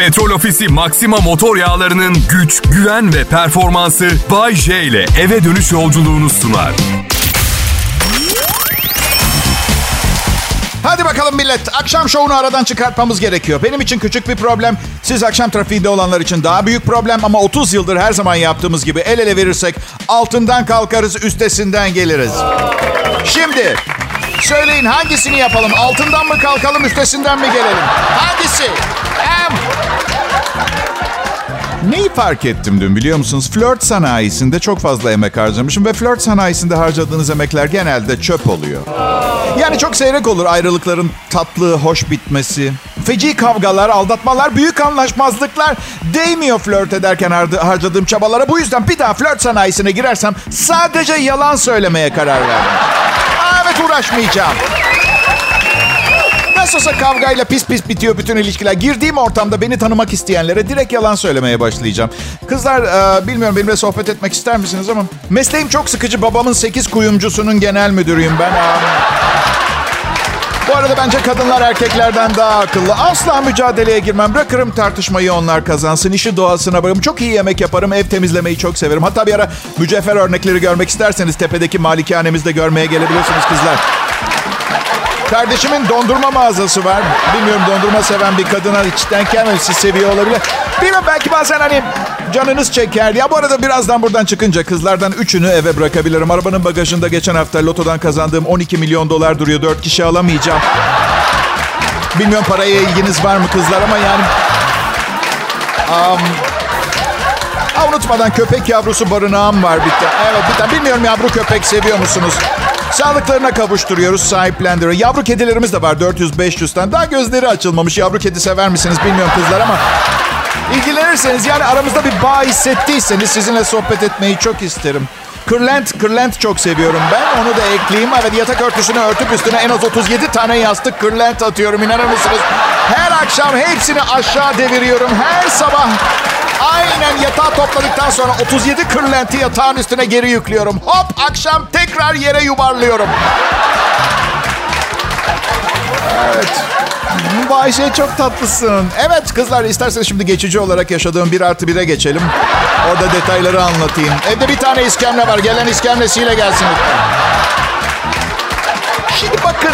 Petrol Ofisi Maxima motor yağlarının güç, güven ve performansı Bay J ile eve dönüş yolculuğunu sunar. Hadi bakalım millet. Akşam şovunu aradan çıkartmamız gerekiyor. Benim için küçük bir problem. Siz akşam trafiğinde olanlar için daha büyük problem. Ama 30 yıldır her zaman yaptığımız gibi el ele verirsek altından kalkarız, üstesinden geliriz. Şimdi söyleyin hangisini yapalım? Altından mı kalkalım, üstesinden mi gelelim? Hangisi? Em. Neyi fark ettim dün biliyor musunuz? Flört sanayisinde çok fazla emek harcamışım ve flört sanayisinde harcadığınız emekler genelde çöp oluyor. Yani çok seyrek olur ayrılıkların tatlı, hoş bitmesi. Feci kavgalar, aldatmalar, büyük anlaşmazlıklar değmiyor flört ederken har- harcadığım çabalara. Bu yüzden bir daha flört sanayisine girersem sadece yalan söylemeye karar verdim. Evet uğraşmayacağım. Nasıl olsa kavgayla pis pis bitiyor bütün ilişkiler. Girdiğim ortamda beni tanımak isteyenlere direkt yalan söylemeye başlayacağım. Kızlar e, bilmiyorum benimle sohbet etmek ister misiniz ama mesleğim çok sıkıcı. Babamın 8 kuyumcusunun genel müdürüyüm ben. Bu arada bence kadınlar erkeklerden daha akıllı. Asla mücadeleye girmem. Bırakırım tartışmayı onlar kazansın. İşi doğasına bırakırım. Çok iyi yemek yaparım. Ev temizlemeyi çok severim. Hatta bir ara mücevher örnekleri görmek isterseniz tepedeki malikanemizde görmeye gelebilirsiniz kızlar. Kardeşimin dondurma mağazası var. Bilmiyorum dondurma seven bir kadına hiç denk seviyor olabilir. Bilmiyorum belki bazen hani canınız çeker. Ya bu arada birazdan buradan çıkınca kızlardan üçünü eve bırakabilirim. Arabanın bagajında geçen hafta lotodan kazandığım 12 milyon dolar duruyor. Dört kişi alamayacağım. Bilmiyorum paraya ilginiz var mı kızlar ama yani... Um, ha, unutmadan köpek yavrusu barınağım var bir tane. Evet bir tane. Bilmiyorum yavru köpek seviyor musunuz? Sağlıklarına kavuşturuyoruz, sahiplendiriyor. Yavru kedilerimiz de var 400-500 tane. Daha gözleri açılmamış. Yavru kedi sever misiniz bilmiyorum kızlar ama... ilgilenirseniz yani aramızda bir bağ hissettiyseniz sizinle sohbet etmeyi çok isterim. Kırlent, kırlent çok seviyorum ben. Onu da ekleyeyim. Evet yatak örtüsünü örtüp üstüne en az 37 tane yastık kırlent atıyorum. İnanır mısınız? Her akşam hepsini aşağı deviriyorum. Her sabah aynen yatağı topladıktan sonra 37 kırlenti yatağın üstüne geri yüklüyorum. Hop akşam tekrar yere yuvarlıyorum. Evet. Bayşe çok tatlısın. Evet kızlar isterseniz şimdi geçici olarak yaşadığım bir artı bire geçelim. Orada detayları anlatayım. Evde bir tane iskemle var. Gelen iskemlesiyle gelsin lütfen. Şimdi bakın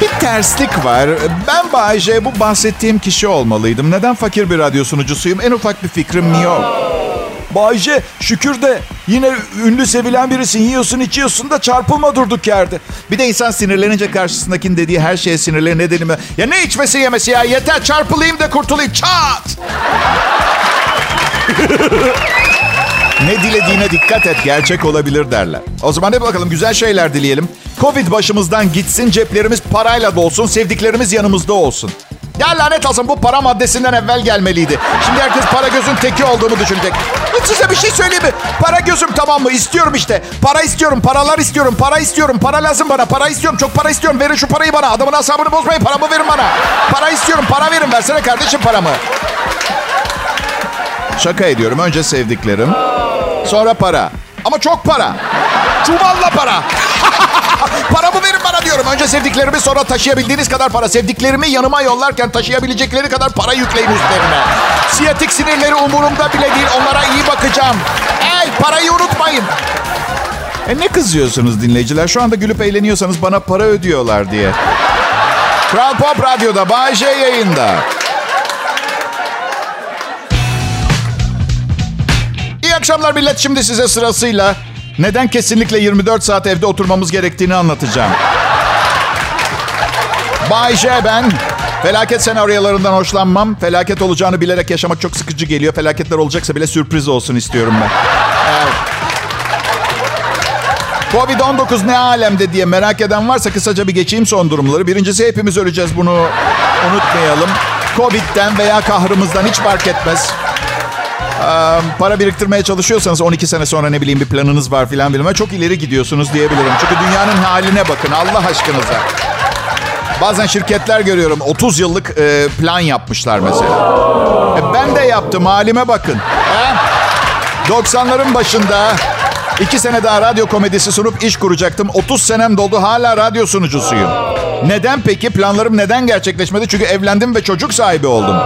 bir terslik var. Ben Bayce bu bahsettiğim kişi olmalıydım. Neden fakir bir radyo sunucusuyum? En ufak bir fikrim yok. Bayce şükür de yine ünlü sevilen birisin. Yiyorsun içiyorsun da çarpılma durduk yerde. Bir de insan sinirlenince karşısındakinin dediği her şeye sinirlenir. Ne dedim Ya ne içmesi yemesi ya yeter çarpılayım da kurtulayım. Çat! Ne dilediğine dikkat et gerçek olabilir derler. O zaman hadi bakalım güzel şeyler dileyelim. Covid başımızdan gitsin ceplerimiz parayla dolsun sevdiklerimiz yanımızda olsun. Ya lanet olsun bu para maddesinden evvel gelmeliydi. Şimdi herkes para gözün teki olduğunu düşünecek. Size bir şey söyleyeyim mi? Para gözüm tamam mı? İstiyorum işte. Para istiyorum, paralar istiyorum, para istiyorum. Para lazım bana, para istiyorum, çok para istiyorum. Verin şu parayı bana. Adamın asabını bozmayın, paramı verin bana. Para istiyorum, para verin. Versene kardeşim paramı. Şaka ediyorum. Önce sevdiklerim. Sonra para. Ama çok para. Çuvalla para. Paramı verin bana diyorum. Önce sevdiklerimi sonra taşıyabildiğiniz kadar para. Sevdiklerimi yanıma yollarken taşıyabilecekleri kadar para yükleyin üstlerine. Siyatik sinirleri umurumda bile değil. Onlara iyi bakacağım. Ey parayı unutmayın. E ne kızıyorsunuz dinleyiciler? Şu anda gülüp eğleniyorsanız bana para ödüyorlar diye. Kral Pop Radyo'da Bay J yayında. Akşamlar millet. Şimdi size sırasıyla neden kesinlikle 24 saat evde oturmamız gerektiğini anlatacağım. Bay J ben. Felaket senaryolarından hoşlanmam. Felaket olacağını bilerek yaşamak çok sıkıcı geliyor. Felaketler olacaksa bile sürpriz olsun istiyorum ben. Evet. Covid-19 ne alemde diye merak eden varsa kısaca bir geçeyim son durumları. Birincisi hepimiz öleceğiz bunu unutmayalım. Covid'den veya kahrımızdan hiç fark etmez. Para biriktirmeye çalışıyorsanız 12 sene sonra ne bileyim bir planınız var filan bilmem çok ileri gidiyorsunuz diyebilirim. Çünkü dünyanın haline bakın Allah aşkınıza. Bazen şirketler görüyorum 30 yıllık plan yapmışlar mesela. E, ben de yaptım halime bakın. He? 90'ların başında iki sene daha radyo komedisi sunup iş kuracaktım. 30 senem doldu hala radyo sunucusuyum. Neden peki? Planlarım neden gerçekleşmedi? Çünkü evlendim ve çocuk sahibi oldum.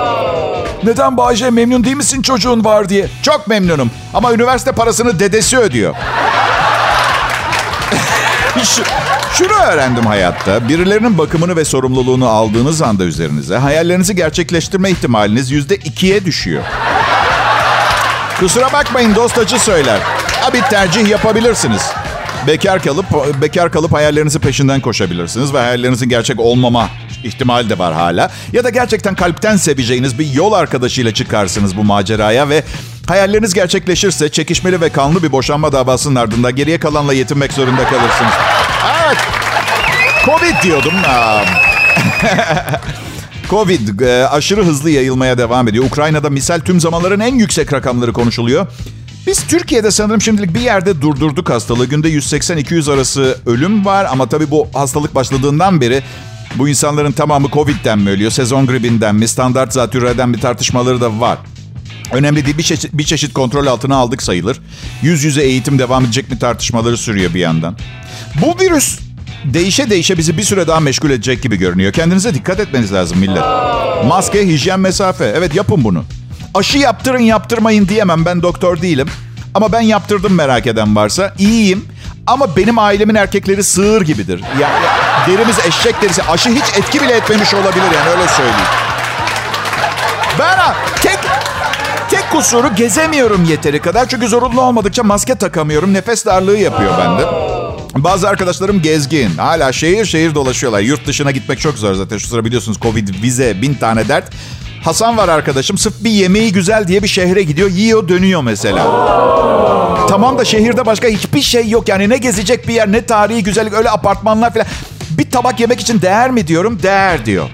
Neden Bayce memnun değil misin çocuğun var diye. Çok memnunum ama üniversite parasını dedesi ödüyor. Şu, şunu öğrendim hayatta. Birilerinin bakımını ve sorumluluğunu aldığınız anda üzerinize hayallerinizi gerçekleştirme ihtimaliniz yüzde ikiye düşüyor. Kusura bakmayın dost acı söyler. Ha bir tercih yapabilirsiniz. Bekar kalıp bekar kalıp hayallerinizi peşinden koşabilirsiniz ve hayallerinizin gerçek olmama ihtimali de var hala. Ya da gerçekten kalpten seveceğiniz bir yol arkadaşıyla çıkarsınız bu maceraya ve hayalleriniz gerçekleşirse çekişmeli ve kanlı bir boşanma davasının ardından geriye kalanla yetinmek zorunda kalırsınız. Evet. Covid diyordum. Covid e, aşırı hızlı yayılmaya devam ediyor. Ukrayna'da misal tüm zamanların en yüksek rakamları konuşuluyor. Biz Türkiye'de sanırım şimdilik bir yerde durdurduk hastalığı. Günde 180-200 arası ölüm var ama tabii bu hastalık başladığından beri bu insanların tamamı Covid'den mi ölüyor, sezon gribinden mi, standart zatürreden bir tartışmaları da var. Önemli değil bir çeşit, bir çeşit kontrol altına aldık sayılır. Yüz yüze eğitim devam edecek mi tartışmaları sürüyor bir yandan. Bu virüs değişe değişe bizi bir süre daha meşgul edecek gibi görünüyor. Kendinize dikkat etmeniz lazım millet. Maske, hijyen, mesafe. Evet yapın bunu. Aşı yaptırın yaptırmayın diyemem ben doktor değilim. Ama ben yaptırdım merak eden varsa. İyiyim ama benim ailemin erkekleri sığır gibidir. Ya, derimiz eşek derisi. Aşı hiç etki bile etmemiş olabilir yani öyle söyleyeyim. Ben tek tek kusuru gezemiyorum yeteri kadar. Çünkü zorunlu olmadıkça maske takamıyorum. Nefes darlığı yapıyor bende. Bazı arkadaşlarım gezgin. Hala şehir şehir dolaşıyorlar. Yurt dışına gitmek çok zor zaten. Şu sıra biliyorsunuz Covid, vize, bin tane dert. Hasan var arkadaşım. Sırf bir yemeği güzel diye bir şehre gidiyor. Yiyor dönüyor mesela. Tamam da şehirde başka hiçbir şey yok. Yani ne gezecek bir yer ne tarihi güzellik öyle apartmanlar falan. Bir tabak yemek için değer mi diyorum? Değer diyor.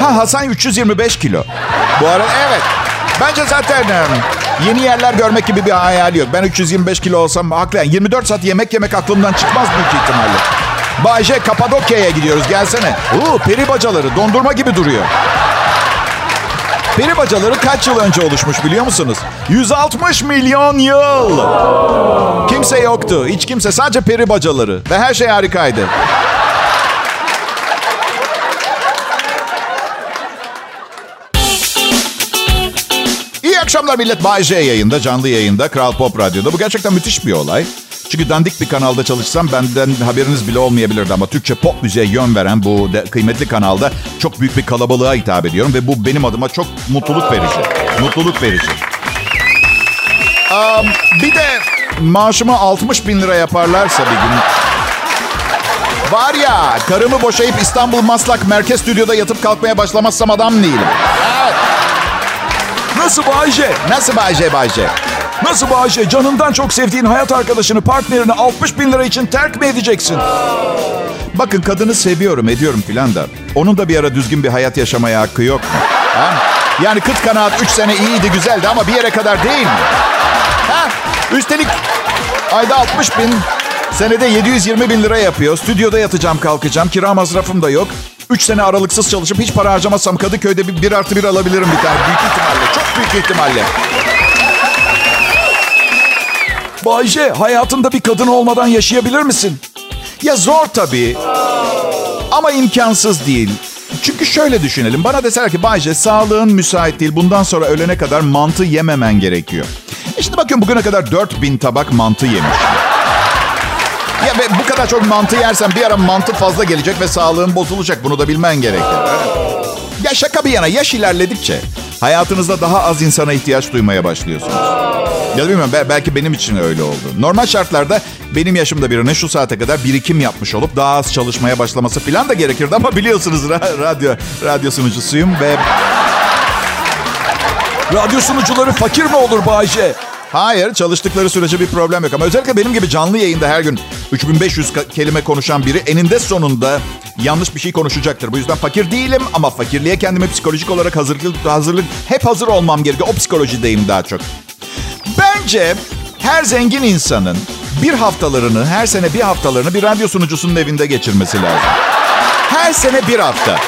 Ha Hasan 325 kilo. Bu arada evet. Bence zaten yeni yerler görmek gibi bir hayal yok. Ben 325 kilo olsam haklı. Yani 24 saat yemek yemek aklımdan çıkmaz büyük ihtimalle. Bayce Kapadokya'ya gidiyoruz gelsene. Oo, peri bacaları dondurma gibi duruyor. Peri bacaları kaç yıl önce oluşmuş biliyor musunuz? 160 milyon yıl. Kimse yoktu. Hiç kimse. Sadece peri bacaları. Ve her şey harikaydı. Akşamlar millet. Bay J yayında, canlı yayında, Kral Pop Radyo'da. Bu gerçekten müthiş bir olay. Çünkü dandik bir kanalda çalışsam benden haberiniz bile olmayabilirdi ama Türkçe pop müziğe yön veren bu de, kıymetli kanalda çok büyük bir kalabalığa hitap ediyorum ve bu benim adıma çok mutluluk verici. Mutluluk verici. Um, bir de maaşımı 60 bin lira yaparlarsa bir gün... Var ya karımı boşayıp İstanbul Maslak Merkez Stüdyo'da yatıp kalkmaya başlamazsam adam değilim. Nasıl Bayce? Nasıl Bayce Bayce? Nasıl Bayce? Canından çok sevdiğin hayat arkadaşını, partnerini 60 bin lira için terk mi edeceksin? Bakın kadını seviyorum, ediyorum filan da. Onun da bir ara düzgün bir hayat yaşamaya hakkı yok mu? Ha? Yani kıt kanaat 3 sene iyiydi, güzeldi ama bir yere kadar değil mi? Ha? Üstelik ayda 60 bin, senede 720 bin lira yapıyor. Stüdyoda yatacağım, kalkacağım. Kira masrafım da yok. 3 sene aralıksız çalışıp hiç para harcamazsam Kadıköy'de bir, bir artı bir alabilirim bir tane. Büyük ihtimalle, çok büyük ihtimalle. Bayce, hayatında bir kadın olmadan yaşayabilir misin? Ya zor tabii. Ama imkansız değil. Çünkü şöyle düşünelim. Bana deseler ki Bayce sağlığın müsait değil. Bundan sonra ölene kadar mantı yememen gerekiyor. E şimdi bakın bugüne kadar 4000 tabak mantı yemiş. Ya ve bu kadar çok mantı yersen bir ara mantı fazla gelecek ve sağlığın bozulacak. Bunu da bilmen gerekir. Ya şaka bir yana yaş ilerledikçe hayatınızda daha az insana ihtiyaç duymaya başlıyorsunuz. Ya bilmiyorum belki benim için öyle oldu. Normal şartlarda benim yaşımda birinin şu saate kadar birikim yapmış olup daha az çalışmaya başlaması falan da gerekirdi ama biliyorsunuz radyo radyo sunucusuyum ve radyo sunucuları fakir mi olur Bayce? Hayır çalıştıkları sürece bir problem yok ama özellikle benim gibi canlı yayında her gün 3500 kelime konuşan biri eninde sonunda yanlış bir şey konuşacaktır. Bu yüzden fakir değilim ama fakirliğe kendimi psikolojik olarak hazırlık, hazırlık hep hazır olmam gerekiyor. O psikolojideyim daha çok. Bence her zengin insanın bir haftalarını, her sene bir haftalarını bir radyo sunucusunun evinde geçirmesi lazım. Her sene bir hafta.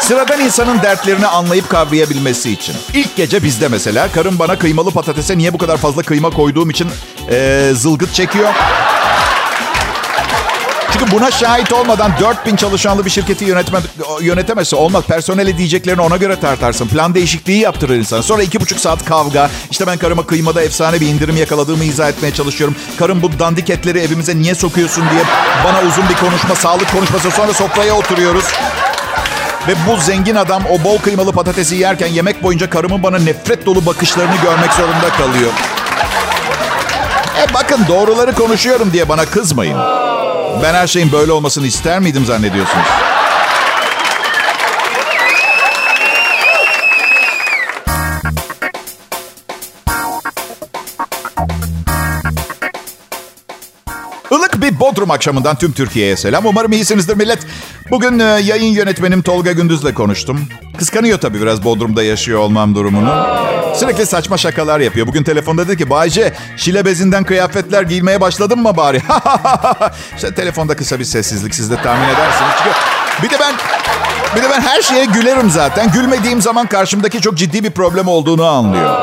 Sıradan insanın dertlerini anlayıp kavrayabilmesi için. İlk gece bizde mesela karım bana kıymalı patatese niye bu kadar fazla kıyma koyduğum için ee, zılgıt çekiyor. Çünkü buna şahit olmadan 4000 çalışanlı bir şirketi yönetme, yönetemezse olmaz. Personeli diyeceklerini ona göre tartarsın. Plan değişikliği yaptırır insan. Sonra iki buçuk saat kavga. İşte ben karıma kıymada efsane bir indirim yakaladığımı izah etmeye çalışıyorum. Karım bu dandik etleri evimize niye sokuyorsun diye bana uzun bir konuşma, sağlık konuşması. Sonra sofraya oturuyoruz. Ve bu zengin adam o bol kıymalı patatesi yerken yemek boyunca karımın bana nefret dolu bakışlarını görmek zorunda kalıyor. E bakın doğruları konuşuyorum diye bana kızmayın. Ben her şeyin böyle olmasını ister miydim zannediyorsunuz? Bir Bodrum akşamından tüm Türkiye'ye selam. Umarım iyisinizdir millet. Bugün e, yayın yönetmenim Tolga Gündüz'le konuştum. Kıskanıyor tabii biraz Bodrum'da yaşıyor olmam durumunu. Sürekli saçma şakalar yapıyor. Bugün telefonda dedi ki Bayce şile bezinden kıyafetler giymeye başladın mı bari? işte telefonda kısa bir sessizlik siz de tahmin edersiniz. Çünkü bir de ben bir de ben her şeye gülerim zaten. Gülmediğim zaman karşımdaki çok ciddi bir problem olduğunu anlıyor.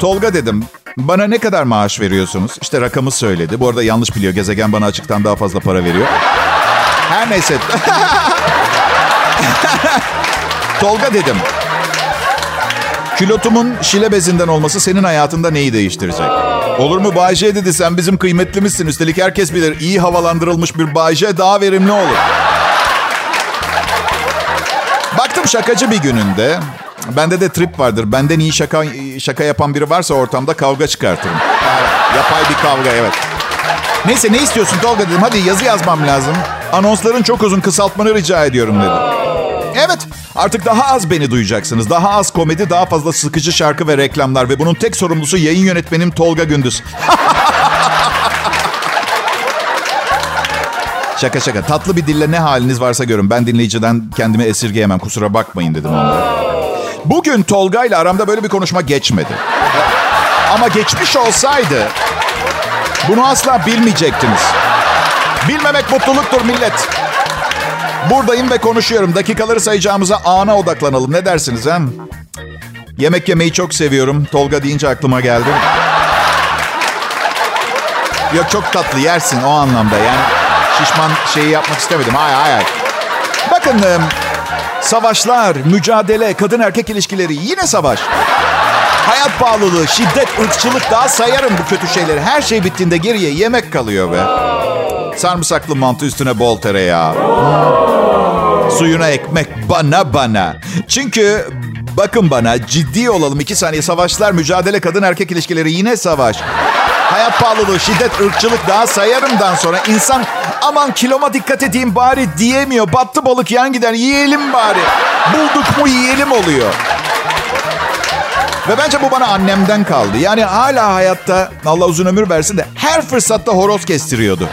Tolga dedim. Bana ne kadar maaş veriyorsunuz? İşte rakamı söyledi. Bu arada yanlış biliyor. Gezegen bana açıktan daha fazla para veriyor. Her neyse. Tolga dedim. Kilotumun şile bezinden olması senin hayatında neyi değiştirecek? Olur mu Bayce dedi sen bizim kıymetlimizsin. Üstelik herkes bilir iyi havalandırılmış bir Bayce daha verimli olur. Baktım şakacı bir gününde. Bende de trip vardır. Benden iyi şaka şaka yapan biri varsa ortamda kavga çıkartırım. Yapay bir kavga evet. Neyse ne istiyorsun Tolga dedim. Hadi yazı yazmam lazım. Anonsların çok uzun kısaltmanı rica ediyorum dedi. Evet artık daha az beni duyacaksınız. Daha az komedi, daha fazla sıkıcı şarkı ve reklamlar. Ve bunun tek sorumlusu yayın yönetmenim Tolga Gündüz. Şaka şaka. Tatlı bir dille ne haliniz varsa görün. Ben dinleyiciden kendimi esirgeyemem. Kusura bakmayın dedim onlara. Bugün Tolga ile aramda böyle bir konuşma geçmedi. Ama geçmiş olsaydı bunu asla bilmeyecektiniz. Bilmemek mutluluktur millet. Buradayım ve konuşuyorum. Dakikaları sayacağımıza ana odaklanalım. Ne dersiniz hem? Yemek yemeyi çok seviyorum. Tolga deyince aklıma geldi. Yok çok tatlı yersin o anlamda yani. Şişman şeyi yapmak istemedim. Hayır hayır. Bakın savaşlar, mücadele, kadın erkek ilişkileri yine savaş. Hayat pahalılığı, şiddet, ırkçılık daha sayarım bu kötü şeyleri. Her şey bittiğinde geriye yemek kalıyor be. Sarımsaklı mantı üstüne bol tereyağı. Suyuna ekmek bana bana. Çünkü bakın bana ciddi olalım. iki saniye savaşlar, mücadele, kadın erkek ilişkileri yine savaş. Hayat pahalılığı, şiddet, ırkçılık daha sayarımdan sonra insan aman kiloma dikkat edeyim bari diyemiyor. Battı balık yan gider yiyelim bari. Bulduk mu yiyelim oluyor. Ve bence bu bana annemden kaldı. Yani hala hayatta Allah uzun ömür versin de her fırsatta horoz kestiriyordu.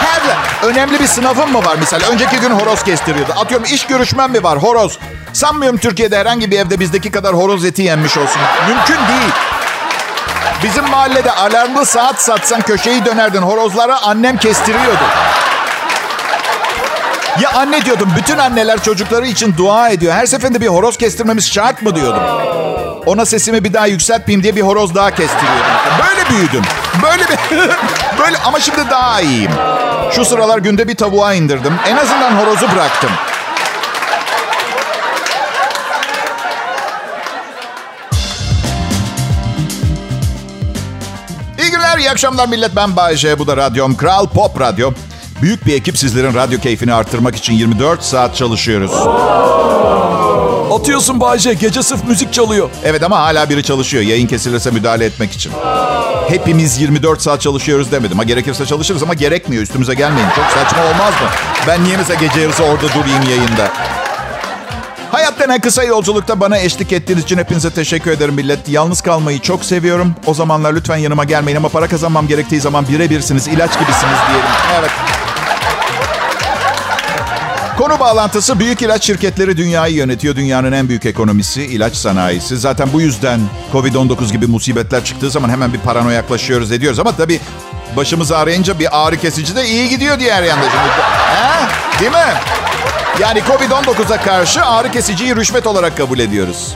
Her önemli bir sınavım mı var mesela? Önceki gün horoz kestiriyordu. Atıyorum iş görüşmem mi var? Horoz. Sanmıyorum Türkiye'de herhangi bir evde bizdeki kadar horoz eti yenmiş olsun. Mümkün değil. Bizim mahallede alarmlı saat satsan köşeyi dönerdin. Horozlara annem kestiriyordu. Ya anne diyordum bütün anneler çocukları için dua ediyor. Her seferinde bir horoz kestirmemiz şart mı diyordum. Ona sesimi bir daha yükseltmeyeyim diye bir horoz daha kestiriyordum. Böyle büyüdüm. Böyle bir... böyle ama şimdi daha iyiyim. Şu sıralar günde bir tavuğa indirdim. En azından horozu bıraktım. İyi akşamlar millet. Ben Bayece. Bu da radyom Kral Pop Radyo. Büyük bir ekip sizlerin radyo keyfini arttırmak için 24 saat çalışıyoruz. Atıyorsun Bayce. Gece sırf müzik çalıyor. Evet ama hala biri çalışıyor. Yayın kesilirse müdahale etmek için. Hepimiz 24 saat çalışıyoruz demedim. Ha gerekirse çalışırız ama gerekmiyor. Üstümüze gelmeyin. Çok saçma olmaz mı? Ben niye mesela gece yarısı orada durayım yayında? Hayat denen kısa yolculukta bana eşlik ettiğiniz için hepinize teşekkür ederim millet. Yalnız kalmayı çok seviyorum. O zamanlar lütfen yanıma gelmeyin ama para kazanmam gerektiği zaman birebirsiniz, ilaç gibisiniz diyelim. Evet. Konu bağlantısı büyük ilaç şirketleri dünyayı yönetiyor. Dünyanın en büyük ekonomisi ilaç sanayisi. Zaten bu yüzden Covid-19 gibi musibetler çıktığı zaman hemen bir paranoyaklaşıyoruz ediyoruz. Ama tabii başımız ağrıyınca bir ağrı kesici de iyi gidiyor diğer yanda. Şimdi. He? Değil mi? Yani Covid-19'a karşı ağrı kesiciyi rüşvet olarak kabul ediyoruz.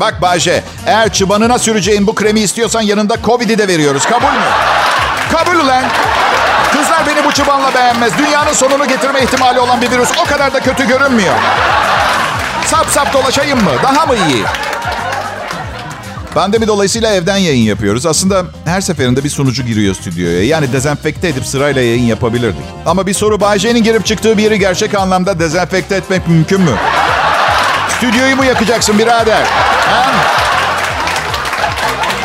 Bak Bayce, eğer çıbanına süreceğin bu kremi istiyorsan yanında Covid'i de veriyoruz. Kabul mü? Kabul ulan. Kızlar beni bu çıbanla beğenmez. Dünyanın sonunu getirme ihtimali olan bir virüs o kadar da kötü görünmüyor. Sap sap dolaşayım mı? Daha mı iyi? Pandemi dolayısıyla evden yayın yapıyoruz. Aslında her seferinde bir sunucu giriyor stüdyoya. Yani dezenfekte edip sırayla yayın yapabilirdik. Ama bir soru Bay J'nin girip çıktığı bir yeri gerçek anlamda dezenfekte etmek mümkün mü? Stüdyoyu mu yakacaksın birader? Ha?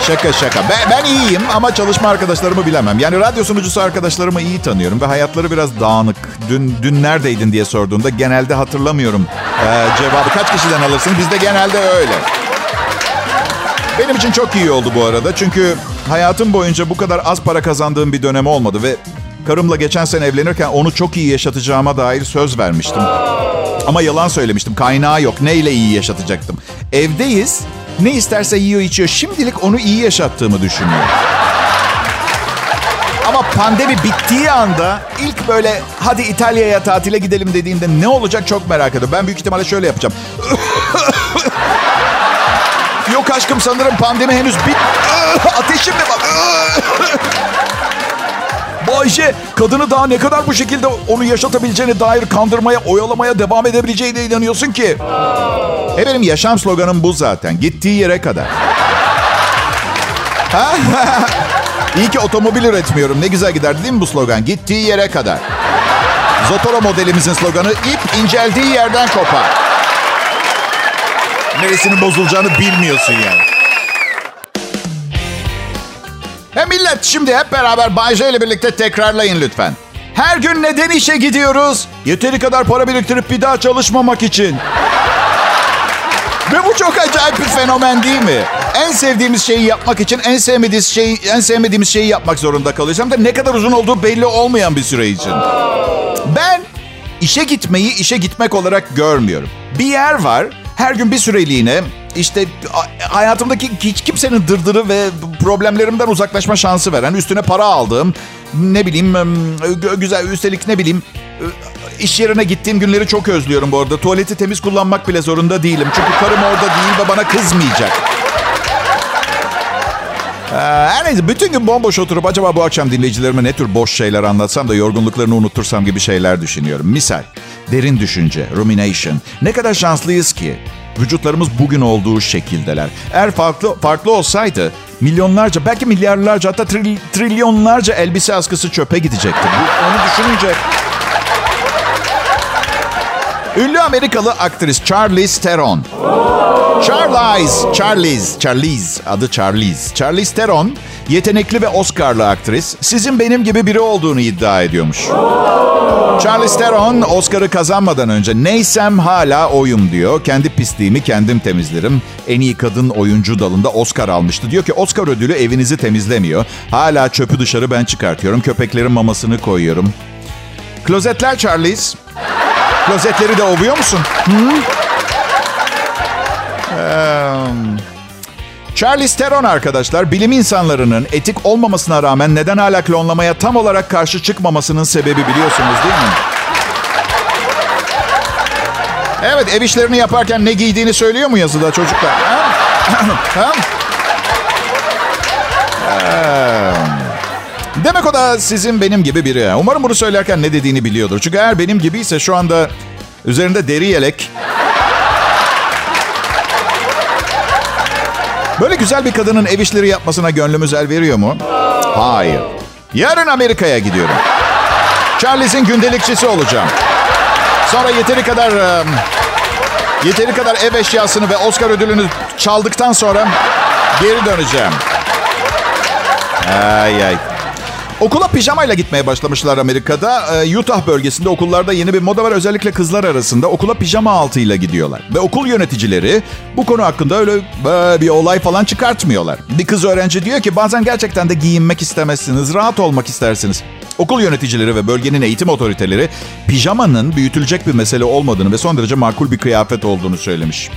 Şaka şaka. Ben, ben iyiyim ama çalışma arkadaşlarımı bilemem. Yani radyo sunucusu arkadaşlarımı iyi tanıyorum ve hayatları biraz dağınık. Dün dün neredeydin diye sorduğunda genelde hatırlamıyorum ee, cevabı. Kaç kişiden alırsın? Bizde genelde öyle. Benim için çok iyi oldu bu arada. Çünkü hayatım boyunca bu kadar az para kazandığım bir dönem olmadı ve karımla geçen sene evlenirken onu çok iyi yaşatacağıma dair söz vermiştim. Ama yalan söylemiştim. Kaynağı yok. Neyle iyi yaşatacaktım? Evdeyiz. Ne isterse yiyor içiyor. Şimdilik onu iyi yaşattığımı düşünüyorum. Ama pandemi bittiği anda ilk böyle hadi İtalya'ya tatile gidelim dediğinde ne olacak çok merak ediyorum. Ben büyük ihtimalle şöyle yapacağım. Yok aşkım sanırım pandemi henüz bit... Ateşim mi bak? Bayşe kadını daha ne kadar bu şekilde onu yaşatabileceğine dair kandırmaya, oyalamaya devam edebileceğine inanıyorsun ki? E benim yaşam sloganım bu zaten. Gittiği yere kadar. Ha? İyi ki otomobil üretmiyorum. Ne güzel giderdi değil mi bu slogan? Gittiği yere kadar. Zotoro modelimizin sloganı ip inceldiği yerden kopar. Neresinin bozulacağını bilmiyorsun yani. He millet şimdi hep beraber Bay J ile birlikte tekrarlayın lütfen. Her gün neden işe gidiyoruz? Yeteri kadar para biriktirip bir daha çalışmamak için. Ve bu çok acayip bir fenomen değil mi? En sevdiğimiz şeyi yapmak için en sevmediğimiz şeyi en sevmediğimiz şeyi yapmak zorunda kalıyoruz. Hem de ne kadar uzun olduğu belli olmayan bir süre için. Ben işe gitmeyi işe gitmek olarak görmüyorum. Bir yer var. Her gün bir süreliğine işte hayatımdaki hiç kimsenin dırdırı ve problemlerimden uzaklaşma şansı veren, üstüne para aldığım, ne bileyim güzel üstelik ne bileyim iş yerine gittiğim günleri çok özlüyorum bu arada. Tuvaleti temiz kullanmak bile zorunda değilim. Çünkü karım orada değil ve bana kızmayacak. Her neyse bütün gün bomboş oturup acaba bu akşam dinleyicilerime ne tür boş şeyler anlatsam da yorgunluklarını unutursam gibi şeyler düşünüyorum. Misal, derin düşünce, rumination. Ne kadar şanslıyız ki vücutlarımız bugün olduğu şekildeler. Eğer farklı farklı olsaydı milyonlarca belki milyarlarca hatta tril, trilyonlarca elbise askısı çöpe gidecekti. Bu, onu düşününce Ünlü Amerikalı aktris Charlize Theron. Charlize, Charlize, Charlize, adı Charlize. Charlize Theron, yetenekli ve Oscar'lı aktris. Sizin benim gibi biri olduğunu iddia ediyormuş. Charlize Theron, Oscar'ı kazanmadan önce neysem hala oyum diyor. Kendi pisliğimi kendim temizlerim. En iyi kadın oyuncu dalında Oscar almıştı. Diyor ki Oscar ödülü evinizi temizlemiyor. Hala çöpü dışarı ben çıkartıyorum. Köpeklerin mamasını koyuyorum. Klozetler Charlize. Klozetleri de ovuyor musun? Hı? Ee, Charlize Theron arkadaşlar bilim insanlarının etik olmamasına rağmen neden hala klonlamaya tam olarak karşı çıkmamasının sebebi biliyorsunuz değil mi? Evet ev işlerini yaparken ne giydiğini söylüyor mu yazıda çocuklar? Ha? ha? Ee, demek o da sizin benim gibi biri. Umarım bunu söylerken ne dediğini biliyordur. Çünkü eğer benim gibiyse şu anda üzerinde deri yelek, Böyle güzel bir kadının ev işleri yapmasına gönlümüz el veriyor mu? Hayır. Yarın Amerika'ya gidiyorum. Charlie's'in gündelikçisi olacağım. Sonra yeteri kadar yeteri kadar ev eşyasını ve Oscar ödülünü çaldıktan sonra geri döneceğim. Ay ay. Okula pijamayla gitmeye başlamışlar Amerika'da. Ee, Utah bölgesinde okullarda yeni bir moda var. Özellikle kızlar arasında okula pijama altıyla gidiyorlar. Ve okul yöneticileri bu konu hakkında öyle bir olay falan çıkartmıyorlar. Bir kız öğrenci diyor ki bazen gerçekten de giyinmek istemezsiniz, rahat olmak istersiniz. Okul yöneticileri ve bölgenin eğitim otoriteleri pijamanın büyütülecek bir mesele olmadığını ve son derece makul bir kıyafet olduğunu söylemiş.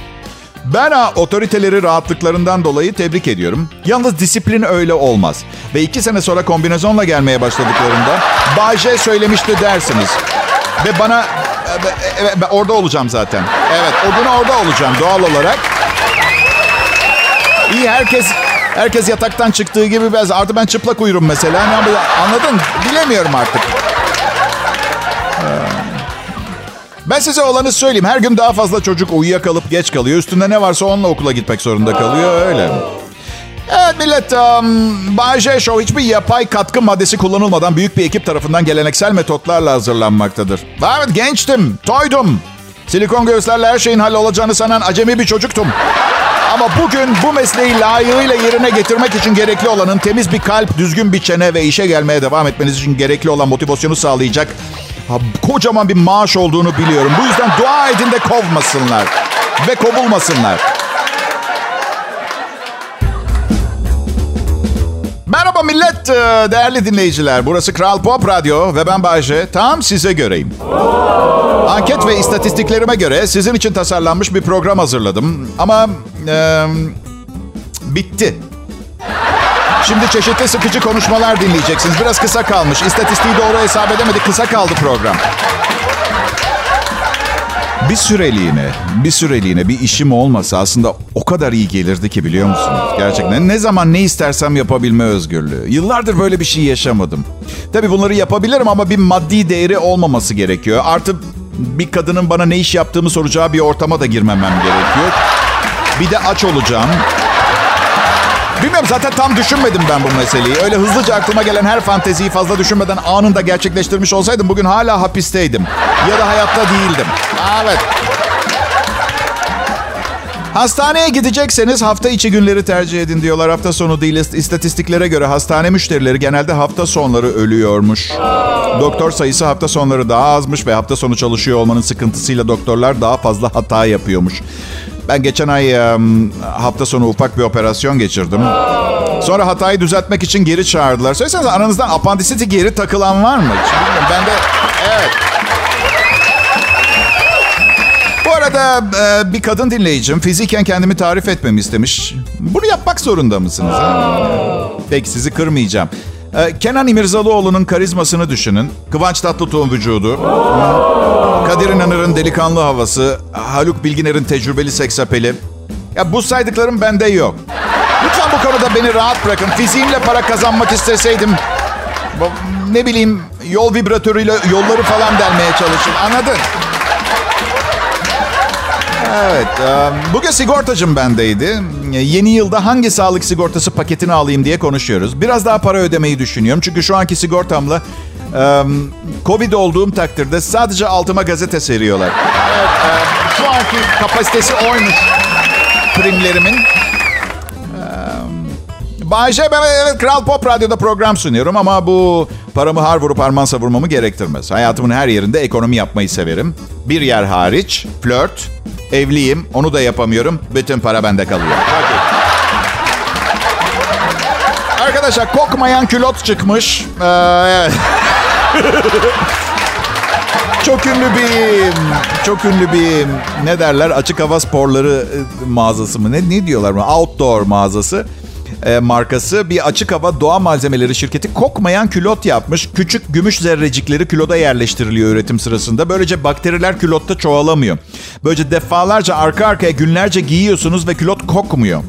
Ben otoriteleri rahatlıklarından dolayı tebrik ediyorum. Yalnız disiplin öyle olmaz. Ve iki sene sonra kombinezonla gelmeye başladıklarında Bay J söylemişti dersiniz. Ve bana evet, ben orada olacağım zaten. Evet o gün orada olacağım doğal olarak. İyi herkes Herkes yataktan çıktığı gibi biraz. Artı ben çıplak uyurum mesela. Anladın? Bilemiyorum artık. Ben size olanı söyleyeyim. Her gün daha fazla çocuk uyuyakalıp geç kalıyor. Üstünde ne varsa onunla okula gitmek zorunda kalıyor. Öyle. Evet millet, um, Bay J Show hiçbir yapay katkı maddesi kullanılmadan büyük bir ekip tarafından geleneksel metotlarla hazırlanmaktadır. Evet gençtim, toydum. Silikon göğüslerle her şeyin hallolacağını sanan acemi bir çocuktum. Ama bugün bu mesleği layığıyla yerine getirmek için gerekli olanın temiz bir kalp, düzgün bir çene ve işe gelmeye devam etmeniz için gerekli olan motivasyonu sağlayacak ha, kocaman bir maaş olduğunu biliyorum. Bu yüzden dua edin de kovmasınlar ve kovulmasınlar. Merhaba millet, e, değerli dinleyiciler. Burası Kral Pop Radyo ve ben Bayce. Tam size göreyim. Anket ve istatistiklerime göre sizin için tasarlanmış bir program hazırladım. Ama e, bitti. Şimdi çeşitli sıkıcı konuşmalar dinleyeceksiniz. Biraz kısa kalmış. İstatistiği doğru hesap edemedik. Kısa kaldı program. Bir süreliğine, bir süreliğine bir işim olmasa aslında o kadar iyi gelirdi ki biliyor musunuz? Gerçekten ne zaman ne istersem yapabilme özgürlüğü. Yıllardır böyle bir şey yaşamadım. Tabii bunları yapabilirim ama bir maddi değeri olmaması gerekiyor. Artı bir kadının bana ne iş yaptığımı soracağı bir ortama da girmemem gerekiyor. Bir de aç olacağım. Bilmiyorum zaten tam düşünmedim ben bu meseleyi. Öyle hızlıca aklıma gelen her fanteziyi fazla düşünmeden anında gerçekleştirmiş olsaydım bugün hala hapisteydim. Ya da hayatta değildim. Evet. Hastaneye gidecekseniz hafta içi günleri tercih edin diyorlar. Hafta sonu değil. İstatistiklere göre hastane müşterileri genelde hafta sonları ölüyormuş. Doktor sayısı hafta sonları daha azmış ve hafta sonu çalışıyor olmanın sıkıntısıyla doktorlar daha fazla hata yapıyormuş. Ben geçen ay hafta sonu ufak bir operasyon geçirdim. Sonra hatayı düzeltmek için geri çağırdılar. Söylesenize aranızdan apandisiti geri takılan var mı? Ben de evet. Bu arada e, bir kadın dinleyicim fiziken kendimi tarif etmemi istemiş. Bunu yapmak zorunda mısınız? Peki sizi kırmayacağım. E, Kenan İmirzalıoğlu'nun karizmasını düşünün. Kıvanç Tatlıtuğ'un vücudu. Kadir İnanır'ın delikanlı havası. Haluk Bilginer'in tecrübeli seksapeli. Ya bu saydıklarım bende yok. Lütfen bu konuda beni rahat bırakın. Fiziğimle para kazanmak isteseydim... Ne bileyim yol vibratörüyle yolları falan delmeye çalışın. Anladın? Evet. Bugün sigortacım bendeydi. Yeni yılda hangi sağlık sigortası paketini alayım diye konuşuyoruz. Biraz daha para ödemeyi düşünüyorum. Çünkü şu anki sigortamla Covid olduğum takdirde sadece altıma gazete seriyorlar. Evet, şu anki kapasitesi oymuş primlerimin. Bayşe ben evet Kral Pop Radyo'da program sunuyorum ama bu paramı har vurup harman savurmamı gerektirmez. Hayatımın her yerinde ekonomi yapmayı severim. Bir yer hariç flört, evliyim onu da yapamıyorum. Bütün para bende kalıyor. Arkadaşlar kokmayan külot çıkmış. Ee, evet. çok ünlü bir çok ünlü bir ne derler açık hava sporları mağazası mı ne ne diyorlar mı outdoor mağazası e, markası bir açık hava doğa malzemeleri şirketi kokmayan külot yapmış. Küçük gümüş zerrecikleri kiloda yerleştiriliyor üretim sırasında. Böylece bakteriler külotta çoğalamıyor. Böylece defalarca arka arkaya günlerce giyiyorsunuz ve külot kokmuyor.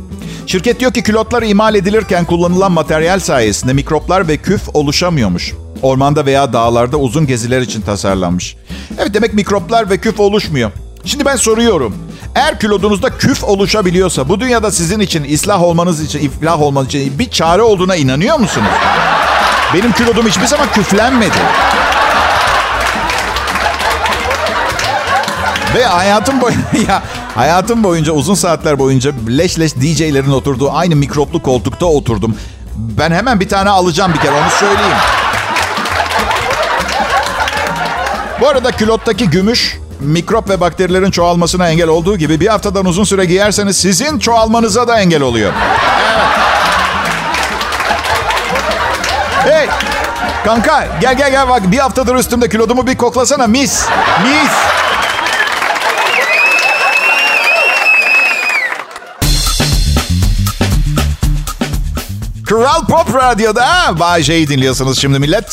Şirket diyor ki külotlar imal edilirken kullanılan materyal sayesinde mikroplar ve küf oluşamıyormuş. Ormanda veya dağlarda uzun geziler için tasarlanmış. Evet demek mikroplar ve küf oluşmuyor. Şimdi ben soruyorum. Eğer kilodunuzda küf oluşabiliyorsa bu dünyada sizin için ıslah olmanız için, iflah olmanız için bir çare olduğuna inanıyor musunuz? Benim kilodum hiçbir zaman küflenmedi. Ve hayatım boyunca hayatım boyunca uzun saatler boyunca leş leş DJ'lerin oturduğu aynı mikroplu koltukta oturdum. Ben hemen bir tane alacağım bir kere onu söyleyeyim. Bu arada külottaki gümüş mikrop ve bakterilerin çoğalmasına engel olduğu gibi bir haftadan uzun süre giyerseniz sizin çoğalmanıza da engel oluyor. Evet. Hey! Kanka gel gel gel bak bir haftadır üstümde kilodumu bir koklasana mis. Mis. Kral Pop Radyo'da Bay J'yi dinliyorsunuz şimdi millet.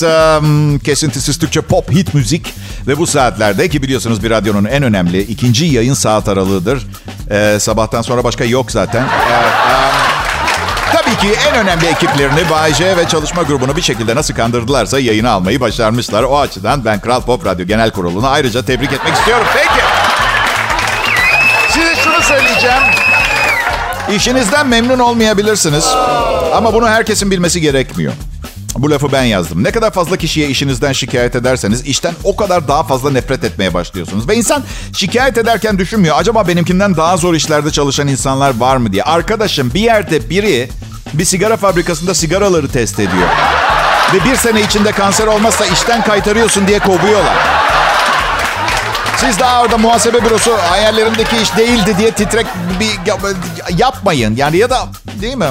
Kesintisiz Türkçe pop hit müzik. Ve bu saatlerde ki biliyorsunuz bir radyonun en önemli ikinci yayın saat aralığıdır. Ee, sabahtan sonra başka yok zaten. Um, Tabii ki en önemli ekiplerini Bay ve çalışma grubunu bir şekilde nasıl kandırdılarsa yayına almayı başarmışlar. O açıdan ben Kral Pop Radyo Genel Kurulu'nu ayrıca tebrik etmek istiyorum. Peki. Size şunu söyleyeceğim. İşinizden memnun olmayabilirsiniz. Ama bunu herkesin bilmesi gerekmiyor. Bu lafı ben yazdım. Ne kadar fazla kişiye işinizden şikayet ederseniz işten o kadar daha fazla nefret etmeye başlıyorsunuz. Ve insan şikayet ederken düşünmüyor. Acaba benimkinden daha zor işlerde çalışan insanlar var mı diye. Arkadaşım bir yerde biri bir sigara fabrikasında sigaraları test ediyor. Ve bir sene içinde kanser olmazsa işten kaytarıyorsun diye kovuyorlar. Siz daha orada muhasebe bürosu hayallerimdeki iş değildi diye titrek bir yapmayın. Yani ya da değil mi?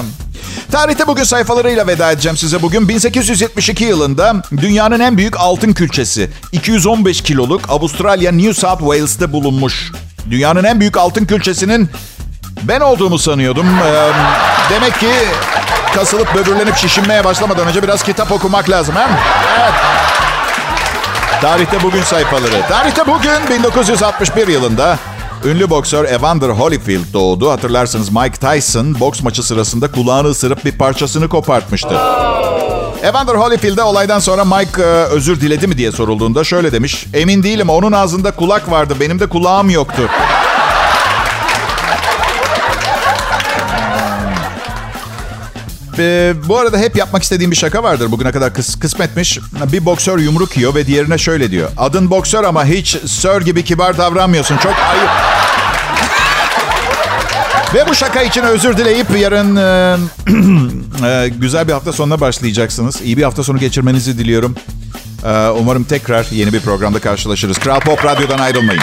Tarihte bugün sayfalarıyla veda edeceğim size bugün. 1872 yılında dünyanın en büyük altın külçesi 215 kiloluk Avustralya New South Wales'te bulunmuş. Dünyanın en büyük altın külçesinin ben olduğumu sanıyordum. Ee, demek ki kasılıp böbürlenip şişinmeye başlamadan önce biraz kitap okumak lazım. He? Evet. Tarihte bugün sayfaları. Tarihte bugün 1961 yılında ünlü boksör Evander Holyfield doğdu. Hatırlarsınız Mike Tyson boks maçı sırasında kulağını ısırıp bir parçasını kopartmıştı. Evander Holyfield'e olaydan sonra Mike e, özür diledi mi diye sorulduğunda şöyle demiş. Emin değilim onun ağzında kulak vardı benim de kulağım yoktu. Ee, bu arada hep yapmak istediğim bir şaka vardır. Bugüne kadar kıs kısmetmiş. Bir boksör yumruk yiyor ve diğerine şöyle diyor. Adın boksör ama hiç sir gibi kibar davranmıyorsun. Çok ayıp. ve bu şaka için özür dileyip yarın e, e, güzel bir hafta sonuna başlayacaksınız. İyi bir hafta sonu geçirmenizi diliyorum. E, umarım tekrar yeni bir programda karşılaşırız. Kral Pop Radyo'dan ayrılmayın.